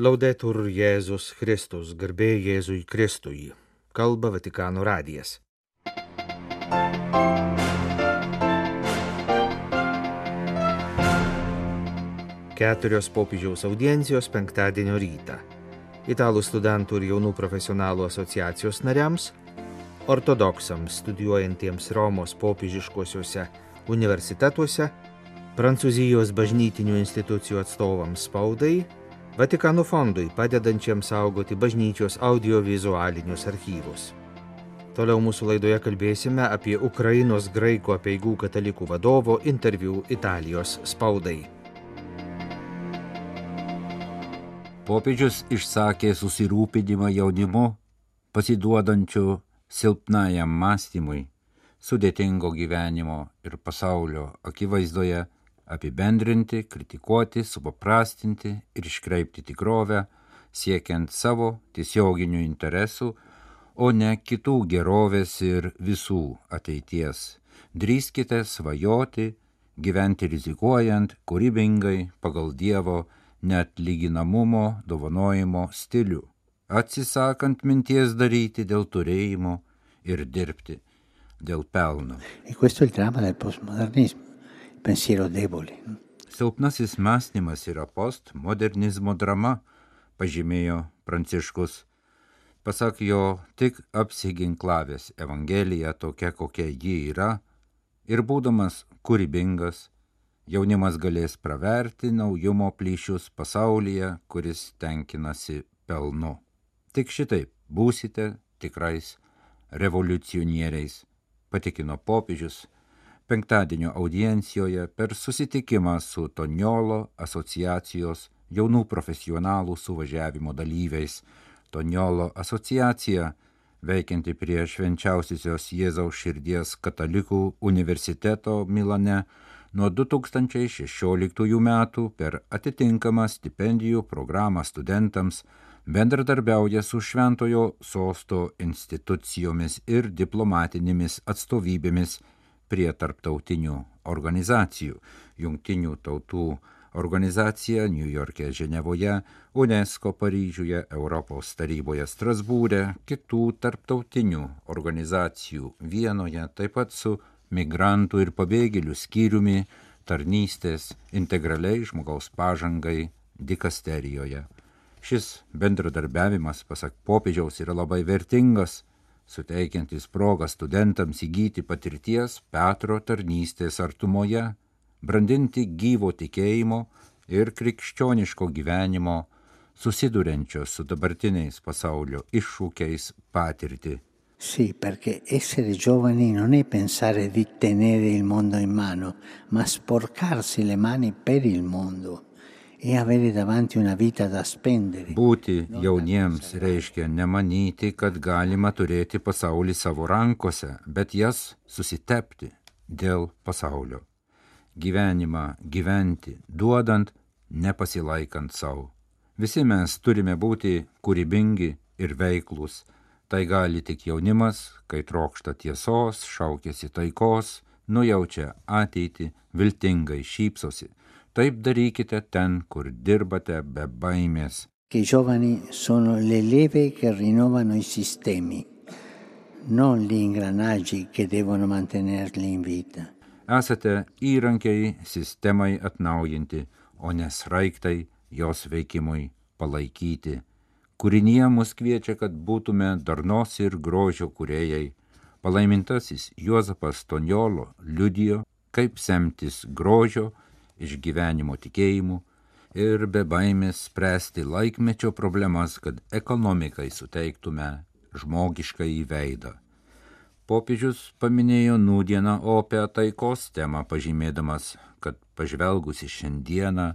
Laudetur Jėzus Kristus, garbė Jėzui Kristui. Kalba Vatikano radijas. Keturios popiežiaus audiencijos penktadienio rytą. Italų studentų ir jaunų profesionalų asociacijos nariams, ortodoksams studijuojantiems Romos popiežiškosiuose universitetuose, Prancūzijos bažnytinių institucijų atstovams spaudai, Vatikano fondui padedančiam saugoti bažnyčios audiovizualinius archyvus. Toliau mūsų laidoje kalbėsime apie Ukrainos graikų apieigų katalikų vadovo interviu Italijos spaudai. Popiežius išsakė susirūpinimą jaunimu, pasiduodančiu silpnajam mąstymui, sudėtingo gyvenimo ir pasaulio akivaizdoje apibendrinti, kritikuoti, supaprastinti ir iškreipti tikrovę, siekiant savo tiesioginių interesų, o ne kitų gerovės ir visų ateities. Drįskite svajoti, gyventi rizikuojant, kūrybingai, pagal Dievo net lyginamumo dovanojimo stilių, atsisakant minties daryti dėl turėjimo ir dirbti dėl pelno. E questo è il dramma del postmodernismo, pensiero debole. Silpnasis mąstymas yra postmodernizmo drama, pažymėjo Pranciškus. Pasak jo, tik apsiginklavęs Evangelija tokia, kokia ji yra, ir būdamas kūrybingas, jaunimas galės praverti naujumo plyšius pasaulyje, kuris tenkinasi pelnu. Tik šitaip būsite tikrais revoliucionieriais, patikino popiežius penktadienio audiencijoje per susitikimą su Toniolo asociacijos jaunų profesionalų suvažiavimo dalyviais. Toniolo asociacija, veikianti prie švenčiausiosios Jėzaus širdies katalikų universiteto Milane, nuo 2016 metų per atitinkamą stipendijų programą studentams bendradarbiauja su Šventojo sosto institucijomis ir diplomatinėmis atstovybėmis prie tarptautinių organizacijų, jungtinių tautų organizacija New York'e Ženevoje, UNESCO Paryžiuje, Europos taryboje Strasbūrė, kitų tarptautinių organizacijų Vienoje, taip pat su migrantų ir pabėgėlių skyriumi tarnystės integraliai žmogaus pažangai dikasterijoje. Šis bendradarbiavimas, pasak popiežiaus, yra labai vertingas, suteikiantis progą studentams įgyti patirties Petro tarnystės artumoje, brandinti gyvo tikėjimo ir krikščioniško gyvenimo, susiduriančio su dabartiniais pasaulio iššūkiais patirtį. Sì, perché essere giovani non è pensare di tenere il mondo in mano, ma sporcarsi le mani per il mondo e avere davanti una vita da spendere. Būti jauniems reiškia nemanyti, kad galima turėti pasaulį savo rankose, bet jas susitepti dėl pasaulio. Gyvenimą gyventi, duodant, nepasilaikant savo. Visi mes turime būti kūrybingi ir veiklus. Tai gali tik jaunimas, kai trokšta tiesos, šaukėsi taikos, nujaučia ateitį, viltingai šypsosi. Taip darykite ten, kur dirbate be baimės. Che i giovani sono le leve che rinnovano i sistemi, non gli ingranaggi che devono mantenerli in vita. Esate įrankiai sistemai atnaujinti, o ne sraigtai jos veikimui palaikyti. Kūrinyje mus kviečia, kad būtume darnos ir grožio kuriejai. Palaimintasis Juozapas Tonjolo liudijo, kaip semtis grožio iš gyvenimo tikėjimu ir be baimės spręsti laikmečio problemas, kad ekonomikai suteiktume žmogišką įveidą. Popiežius paminėjo nūdieną opę taikos temą, pažymėdamas, kad pažvelgus į šiandieną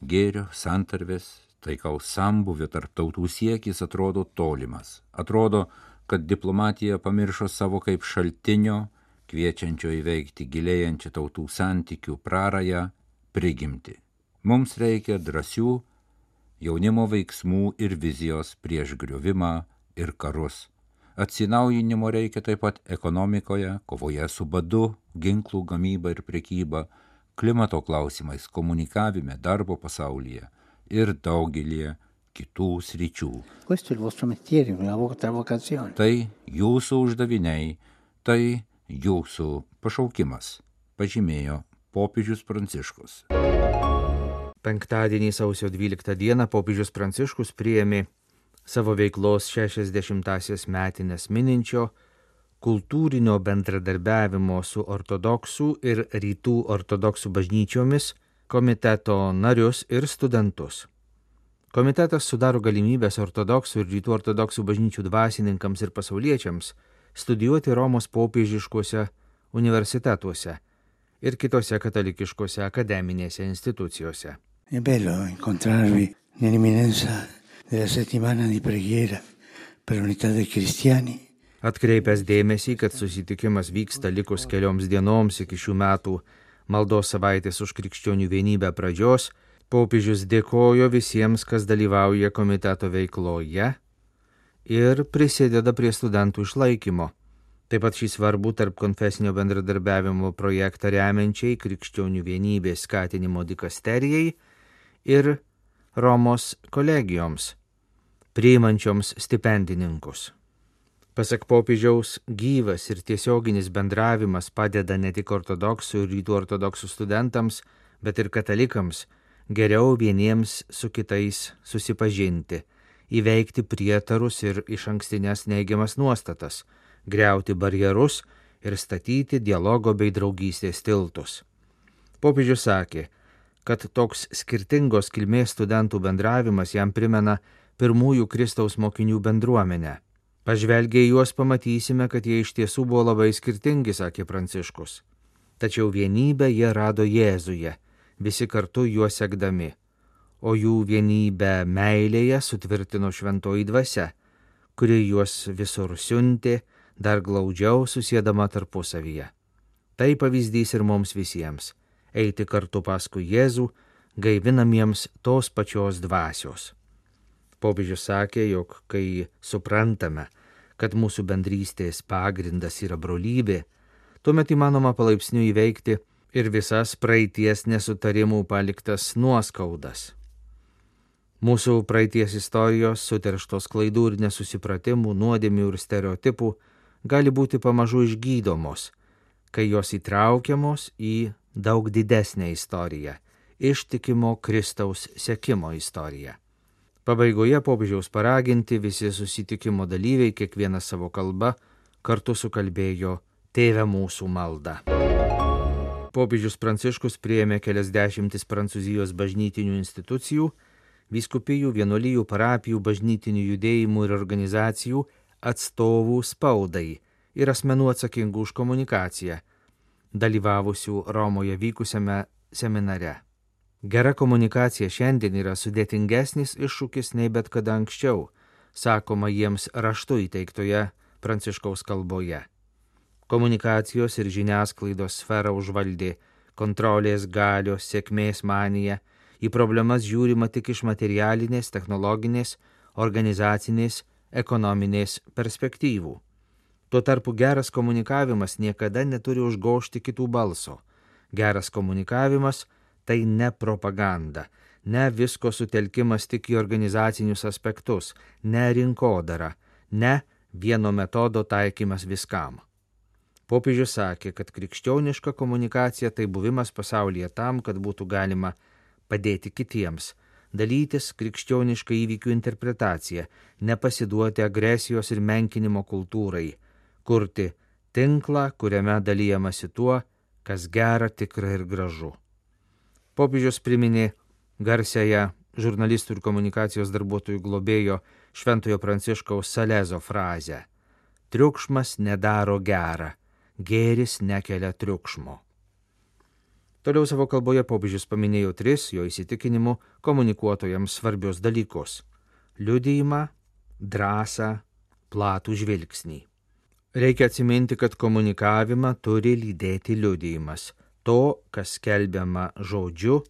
gėrio santarvės taikaus sambuvio tarp tautų siekis atrodo tolimas. Atrodo, kad diplomatija pamiršo savo kaip šaltinio, kviečiančio įveikti gilėjančią tautų santykių prarąją prigimti. Mums reikia drąsių jaunimo veiksmų ir vizijos prieš griovimą ir karus. Atsinaujinimo reikia taip pat ekonomikoje, kovoje su badu, ginklų gamyba ir prekyba, klimato klausimais, komunikavime, darbo pasaulyje ir daugelie kitų sričių. Tai jūsų uždaviniai, tai jūsų pašaukimas, pažymėjo popiežius Pranciškus. Penktadienį sausio 12 dieną popiežius Pranciškus priėmė savo veiklos 60-asias metinės mininčio kultūrinio bendradarbiavimo su ortodoksų ir rytų ortodoksų bažnyčiomis komiteto narius ir studentus. Komitetas sudaro galimybės ortodoksų ir rytų ortodoksų bažnyčių dvasininkams ir pasauliečiams studijuoti Romos popiežiškuose universitetuose ir kitose katalikiškose akademinėse institucijose. È bello incontrarvi nell'imminenza della settimana di preghiera per l'unità dei cristiani Atkreipęs dėmesį, kad susitikimas vyksta likus kelioms dienoms iki šių metų maldos savaitės už krikščionių vienybę pradžios, popiežius dėkojo visiems, kas dalyvauja komiteto veikloje ir prisideda prie studentų išlaikymo. Taip pat šį svarbų tarp konfesinio bendradarbiavimo projektą remiančiai krikščionių vienybės skatinimo dikasterijai ir Romos kolegijoms, priimančioms stipendininkus. Pasak popiežiaus, gyvas ir tiesioginis bendravimas padeda ne tik ortodoksų ir rytų ortodoksų studentams, bet ir katalikams geriau vieniems su kitais susipažinti, įveikti prietarus ir iš ankstinės neigiamas nuostatas, greuti barjerus ir statyti dialogo bei draugystės tiltus. Popiežius sakė, kad toks skirtingos kilmės studentų bendravimas jam primena pirmųjų Kristaus mokinių bendruomenę Pažvelgiai juos pamatysime, kad jie iš tiesų buvo labai skirtingi, sakė Pranciškus. Tačiau vienybę jie rado Jėzuje, visi kartu juo sekdami, o jų vienybę meilėje sutvirtino šventoji dvasia, kuri juos visur siuntė, dar glaudžiau susėdama tarpusavyje. Tai pavyzdys ir mums visiems - eiti kartu paskui Jėzų, gaivinamiems tos pačios dvasios. Popiežius sakė, jog kai suprantame, kad mūsų bendrystės pagrindas yra brolybė, tuomet įmanoma palaipsniui įveikti ir visas praeities nesutarimų paliktas nuoskaudas. Mūsų praeities istorijos, suterštos klaidų ir nesusipratimų, nuodėmių ir stereotipų gali būti pamažu išgydomos, kai jos įtraukiamos į daug didesnę istoriją - ištikimo Kristaus sekimo istoriją. Pabaigoje popiežiaus paraginti visi susitikimo dalyviai kiekvieną savo kalbą kartu sukalbėjo Tėvę mūsų maldą. Popiežius Pranciškus prieėmė kelias dešimtis Prancūzijos bažnytinių institucijų, vyskupijų, vienuolijų, parapijų, bažnytinių judėjimų ir organizacijų atstovų spaudai ir asmenų atsakingų už komunikaciją, dalyvavusių Romoje vykusiame seminare. Gera komunikacija šiandien yra sudėtingesnis iššūkis nei bet kada anksčiau, sakoma jiems raštu įteiktoje pranciškaus kalboje. Komunikacijos ir žiniasklaidos sferą užvaldė kontrolės galios, sėkmės manija, į problemas žiūrima tik iš materialinės, technologinės, organizacinės, ekonominės perspektyvų. Tuo tarpu geras komunikavimas niekada neturi užgošti kitų balso. Geras komunikavimas – tai ne propaganda, ne visko sutelkimas tik į organizacinius aspektus, ne rinkodara, ne vieno metodo taikymas viskam. Popiežius sakė, kad krikščioniška komunikacija tai buvimas pasaulyje tam, kad būtų galima padėti kitiems, dalytis krikščionišką įvykių interpretaciją, nepasiduoti agresijos ir menkinimo kultūrai, kurti tinklą, kuriame dalyjamasi tuo, kas gera, tikra ir gražu. Popiežius priminė garsiąją žurnalistų ir komunikacijos darbuotojų globėjo Šventojo Pranciškaus Salezo frazę - Triukšmas nedaro gerą, gėris nekelia triukšmo. Toliau savo kalboje popiežius paminėjo tris jo įsitikinimu komunikuotojams svarbius dalykus - liudijimą, drąsą, platų žvilgsnį. Reikia atsiminti, kad komunikavimą turi lydėti liudijimas to, kas skelbiama žodžiu,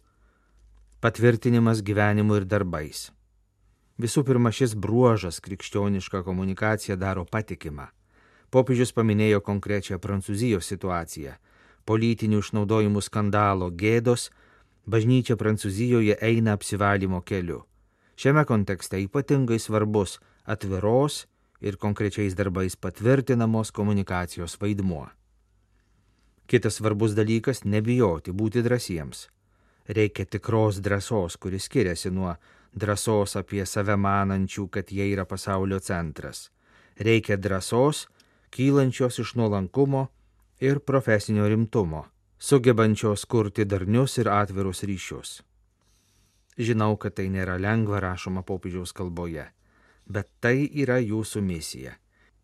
patvirtinimas gyvenimu ir darbais. Visų pirma, šis bruožas krikščionišką komunikaciją daro patikimą. Popiežius paminėjo konkrečią Prancūzijos situaciją - politinių išnaudojimų skandalo gėdos, bažnyčia Prancūzijoje eina apsivalymo keliu. Šiame kontekste ypatingai svarbus atviros ir konkrečiais darbais patvirtinamos komunikacijos vaidmuo. Kitas svarbus dalykas - nebijoti būti drąsiems. Reikia tikros drąsos, kuris skiriasi nuo drąsos apie save manančių, kad jie yra pasaulio centras. Reikia drąsos, kylančios iš nuolankumo ir profesinio rimtumo, sugebančios kurti darnius ir atvirus ryšius. Žinau, kad tai nėra lengva rašoma popiežiaus kalboje, bet tai yra jūsų misija.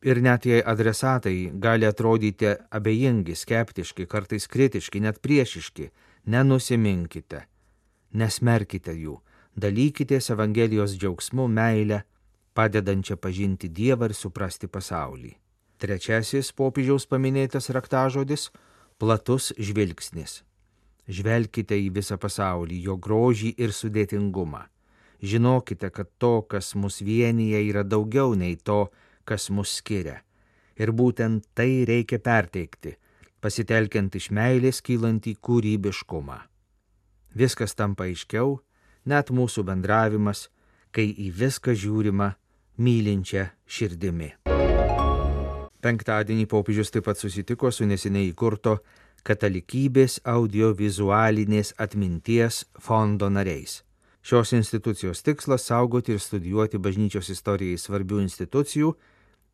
Ir net jei adresatai gali atrodyti abejingi, skeptiški, kartais kritiški, net priešiški, nenusiminkite, nesmerkite jų, dalykitės Evangelijos džiaugsmu, meilę, padedančią pažinti Dievą ir suprasti pasaulį. Trečiasis popiežiaus paminėtas raktažodis - platus žvilgsnis. Žvelkite į visą pasaulį, jo grožį ir sudėtingumą. Žinokite, kad to, kas mus vienyje, yra daugiau nei to, kas mus skiria. Ir būtent tai reikia perteikti, pasitelkiant iš meilės kylantį kūrybiškumą. Viskas tampa aiškiau, net mūsų bendravimas, kai į viską žiūrima mylinčia širdimi. Penktadienį popiežius taip pat susitiko su neseniai įkurto katalikybės audiovizualinės atminties fondo nariais. Šios institucijos tikslas - saugoti ir studijuoti bažnyčios istorijai svarbių institucijų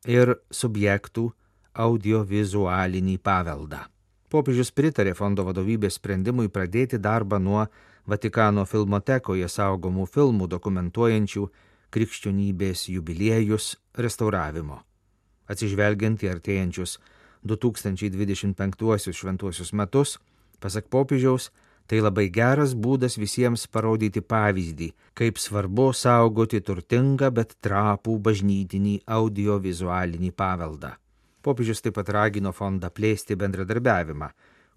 ir subjektų audiovizualinį paveldą. Popiežius pritarė fondo vadovybės sprendimui pradėti darbą nuo Vatikano filmotekoje saugomų filmų dokumentuojančių krikščionybės jubiliejus restauravimo. Atsižvelgiant į artėjančius 2025 šventuosius metus, pasak popiežiaus, tai labai geras būdas visiems parodyti pavyzdį, kaip svarbu saugoti turtingą, bet trapų bažnytinį audiovizualinį paveldą. Popiežius taip pat ragino fondą plėsti bendradarbiavimą,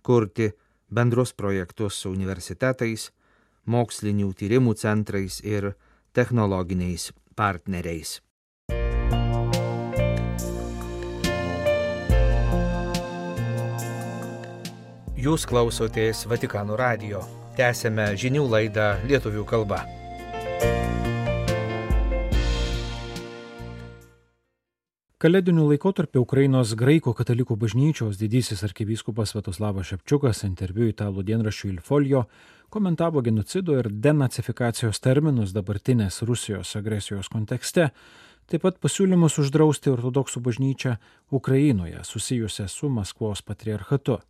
kurti bendrus projektus su universitetais, mokslinių tyrimų centrais ir technologiniais partneriais. Jūs klausotės Vatikano radio. Tęsėme žinių laidą lietuvių kalba. Kalėdinių laikotarpį Ukrainos graikų katalikų bažnyčios didysis arkivyskupas Svetoslavas Šepčiukas interviu italų dienraščių Ilfolio komentavo genocido ir denacifikacijos terminus dabartinės Rusijos agresijos kontekste, taip pat pasiūlymus uždrausti ortodoksų bažnyčią Ukrainoje susijusią su Maskvos patriarchatu.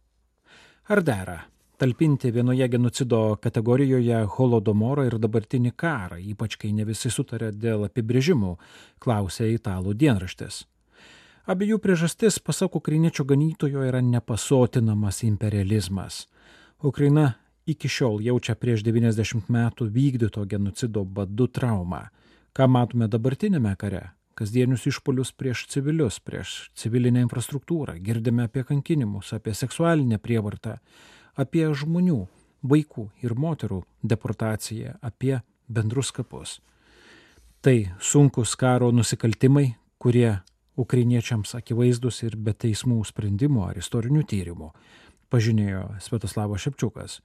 Ar dera talpinti vienoje genocido kategorijoje holodomorą ir dabartinį karą, ypač kai ne visi sutarė dėl apibrėžimų, klausė italų dienraštis. Abiejų priežastis, pasak ukrainiečių ganytojo, yra nepasotinamas imperializmas. Ukraina iki šiol jaučia prieš 90 metų vykdyto genocido badu traumą. Ką matome dabartinėme kare? Kasdienius išpolius prieš civilius, prieš civilinę infrastruktūrą, girdime apie kankinimus, apie seksualinę prievartą, apie žmonių, vaikų ir moterų deportaciją, apie bendrus kapus. Tai sunkus karo nusikaltimai, kurie ukrainiečiams akivaizdus ir be teismų sprendimų ar istorinių tyrimų, pažinėjo Svetoslavas Šepčiukas.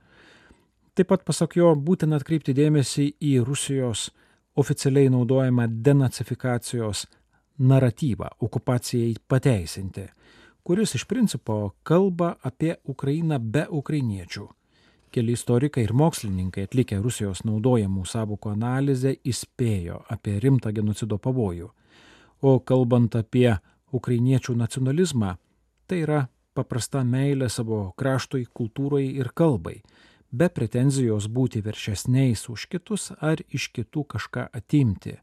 Taip pat pasak jo būtina atkreipti dėmesį į Rusijos oficialiai naudojama denacifikacijos naratyvą okupacijai pateisinti, kuris iš principo kalba apie Ukrainą be ukrainiečių. Keli istorikai ir mokslininkai atlikę Rusijos naudojamų savokų analizę įspėjo apie rimtą genocido pavojų. O kalbant apie ukrainiečių nacionalizmą, tai yra paprasta meilė savo kraštui, kultūrai ir kalbai, be pretenzijos būti viršesniais už kitus ar iš kitų kažką atimti.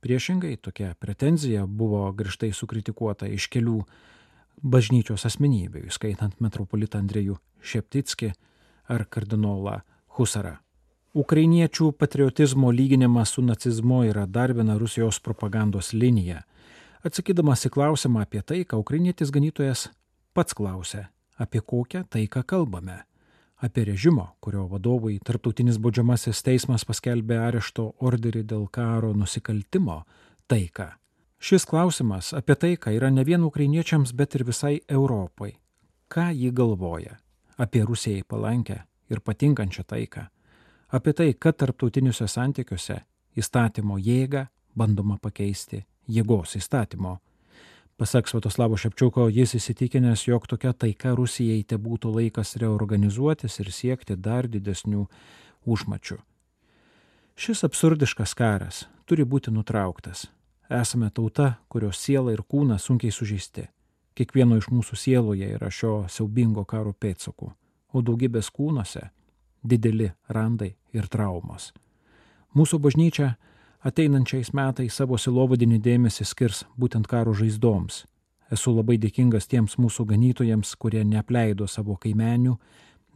Priešingai, tokia pretenzija buvo grįžtai sukritikuota iš kelių bažnyčios asmenybių, skaitant metropolitą Andrėjų Šeptitski ar kardinolą Husarą. Ukrainiečių patriotizmo lyginimas su nacizmu yra dar viena Rusijos propagandos linija. Atsakydamas į klausimą apie tai, ką ukrainietis ganytojas pats klausė, apie kokią taiką kalbame apie režimo, kurio vadovui Tarptautinis baudžiamasis teismas paskelbė arešto orderį dėl karo nusikaltimo taiką. Šis klausimas apie taiką yra ne vien ukrainiečiams, bet ir visai Europai. Ką ji galvoja apie Rusijai palankę ir patinkančią taiką? Apie tai, kad tarptautiniuose santykiuose Įstatymo jėgą bandoma pakeisti jėgos įstatymo. Pasak Svetoslavo Šepčiuko, jis įsitikinęs, jog tokia taika Rusijai te būtų laikas reorganizuotis ir siekti dar didesnių užmačių. Šis absurdiškas karas turi būti nutrauktas. Esame tauta, kurios siela ir kūnas sunkiai sužeisti. Kiekvieno iš mūsų sieloje yra šio siaubingo karo pėdsakų, o daugybės kūnuose dideli randai ir traumos. Mūsų bažnyčia ateinančiais metais savo silovadinį dėmesį skirs būtent karo žaizdoms. Esu labai dėkingas tiems mūsų ganytojams, kurie neapleido savo kaimenių,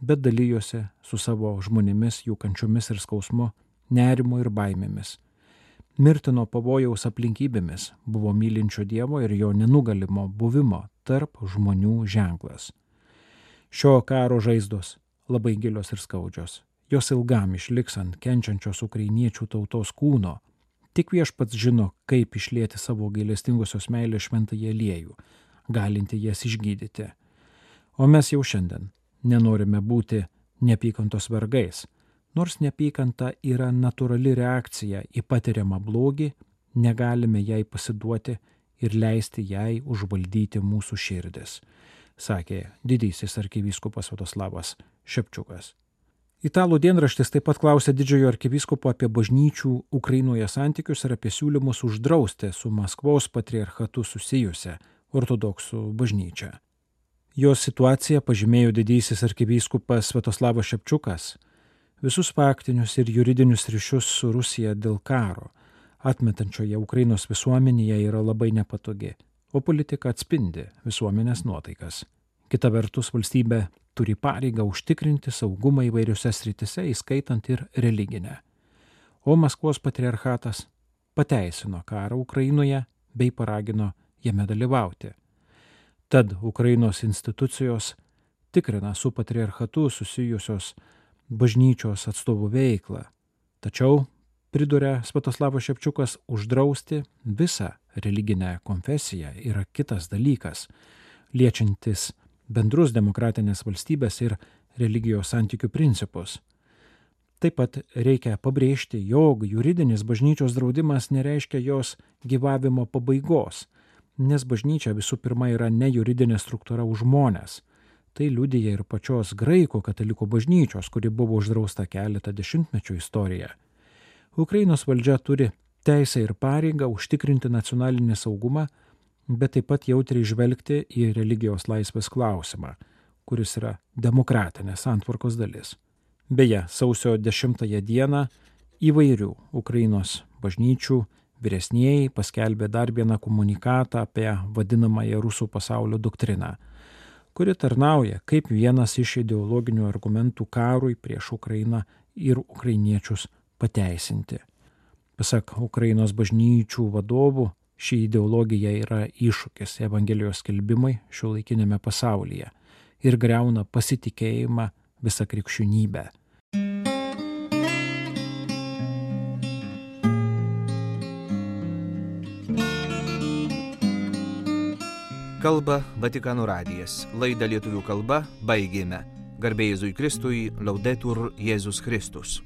bet dalyjosi su savo žmonėmis, jų kančiomis ir skausmu, nerimu ir baimėmis. Mirtino pavojaus aplinkybėmis buvo mylinčio Dievo ir jo nenugalimo buvimo tarp žmonių ženklas. Šio karo žaizdos labai gilios ir skaudžios. Jos ilgam išliks ant kenčiančios ukrainiečių tautos kūno. Tik viešpats žino, kaip išlėti savo gailestingosios meilės šventąjį aliejų, galinti jas išgydyti. O mes jau šiandien nenorime būti neapykantos vergais. Nors neapykanta yra natūrali reakcija į patiriamą blogį, negalime jai pasiduoti ir leisti jai užvaldyti mūsų širdis, sakė didysis arkivyskupas Vadoslavas Šepčiukas. Italų dienraštis taip pat klausė didžiojo arkivyskupo apie bažnyčių Ukrainoje santykius ir apie siūlymus uždrausti su Maskvos patriarchatu susijusią ortodoksų bažnyčią. Jos situaciją pažymėjo didysis arkivyskupas Svetoslavas Šepčiukas. Visus faktinius ir juridinius ryšius su Rusija dėl karo atmetančioje Ukrainos visuomenėje yra labai nepatogi, o politika atspindi visuomenės nuotaikas. Kita vertus, valstybė turi pareigą užtikrinti saugumą įvairiose sritise, įskaitant ir religinę. O Maskvos patriarchatas pateisino karą Ukrainoje bei paragino jame dalyvauti. Tad Ukrainos institucijos tikrina su patriarchatu susijusios bažnyčios atstovų veiklą. Tačiau, priduria Svatoslavas Šepčiukas, uždrausti visą religinę konfesiją yra kitas dalykas, liečiantis bendrus demokratinės valstybės ir religijos santykių principus. Taip pat reikia pabrėžti, jog juridinis bažnyčios draudimas nereiškia jos gyvavimo pabaigos, nes bažnyčia visų pirma yra ne juridinė struktūra už žmonės. Tai liudyja ir pačios graikų katalikų bažnyčios, kuri buvo uždrausta keletą dešimtmečių istoriją. Ukrainos valdžia turi teisę ir pareigą užtikrinti nacionalinį saugumą bet taip pat jautriai žvelgti į religijos laisvės klausimą, kuris yra demokratinės santvarkos dalis. Beje, sausio 10 dieną įvairių Ukrainos bažnyčių vyresnieji paskelbė dar vieną komunikatą apie vadinamąją rusų pasaulio doktriną, kuri tarnauja kaip vienas iš ideologinių argumentų karui prieš Ukrainą ir ukrainiečius pateisinti. Pasak Ukrainos bažnyčių vadovų, Ši ideologija yra iššūkis Evangelijos skelbimui šio laikinėme pasaulyje ir greuna pasitikėjimą visą krikščionybę. Kalba Vatikano radijas. Laidą lietuvių kalba baigėme. Garbėjai Jėzui Kristui, laudetur Jėzus Kristus.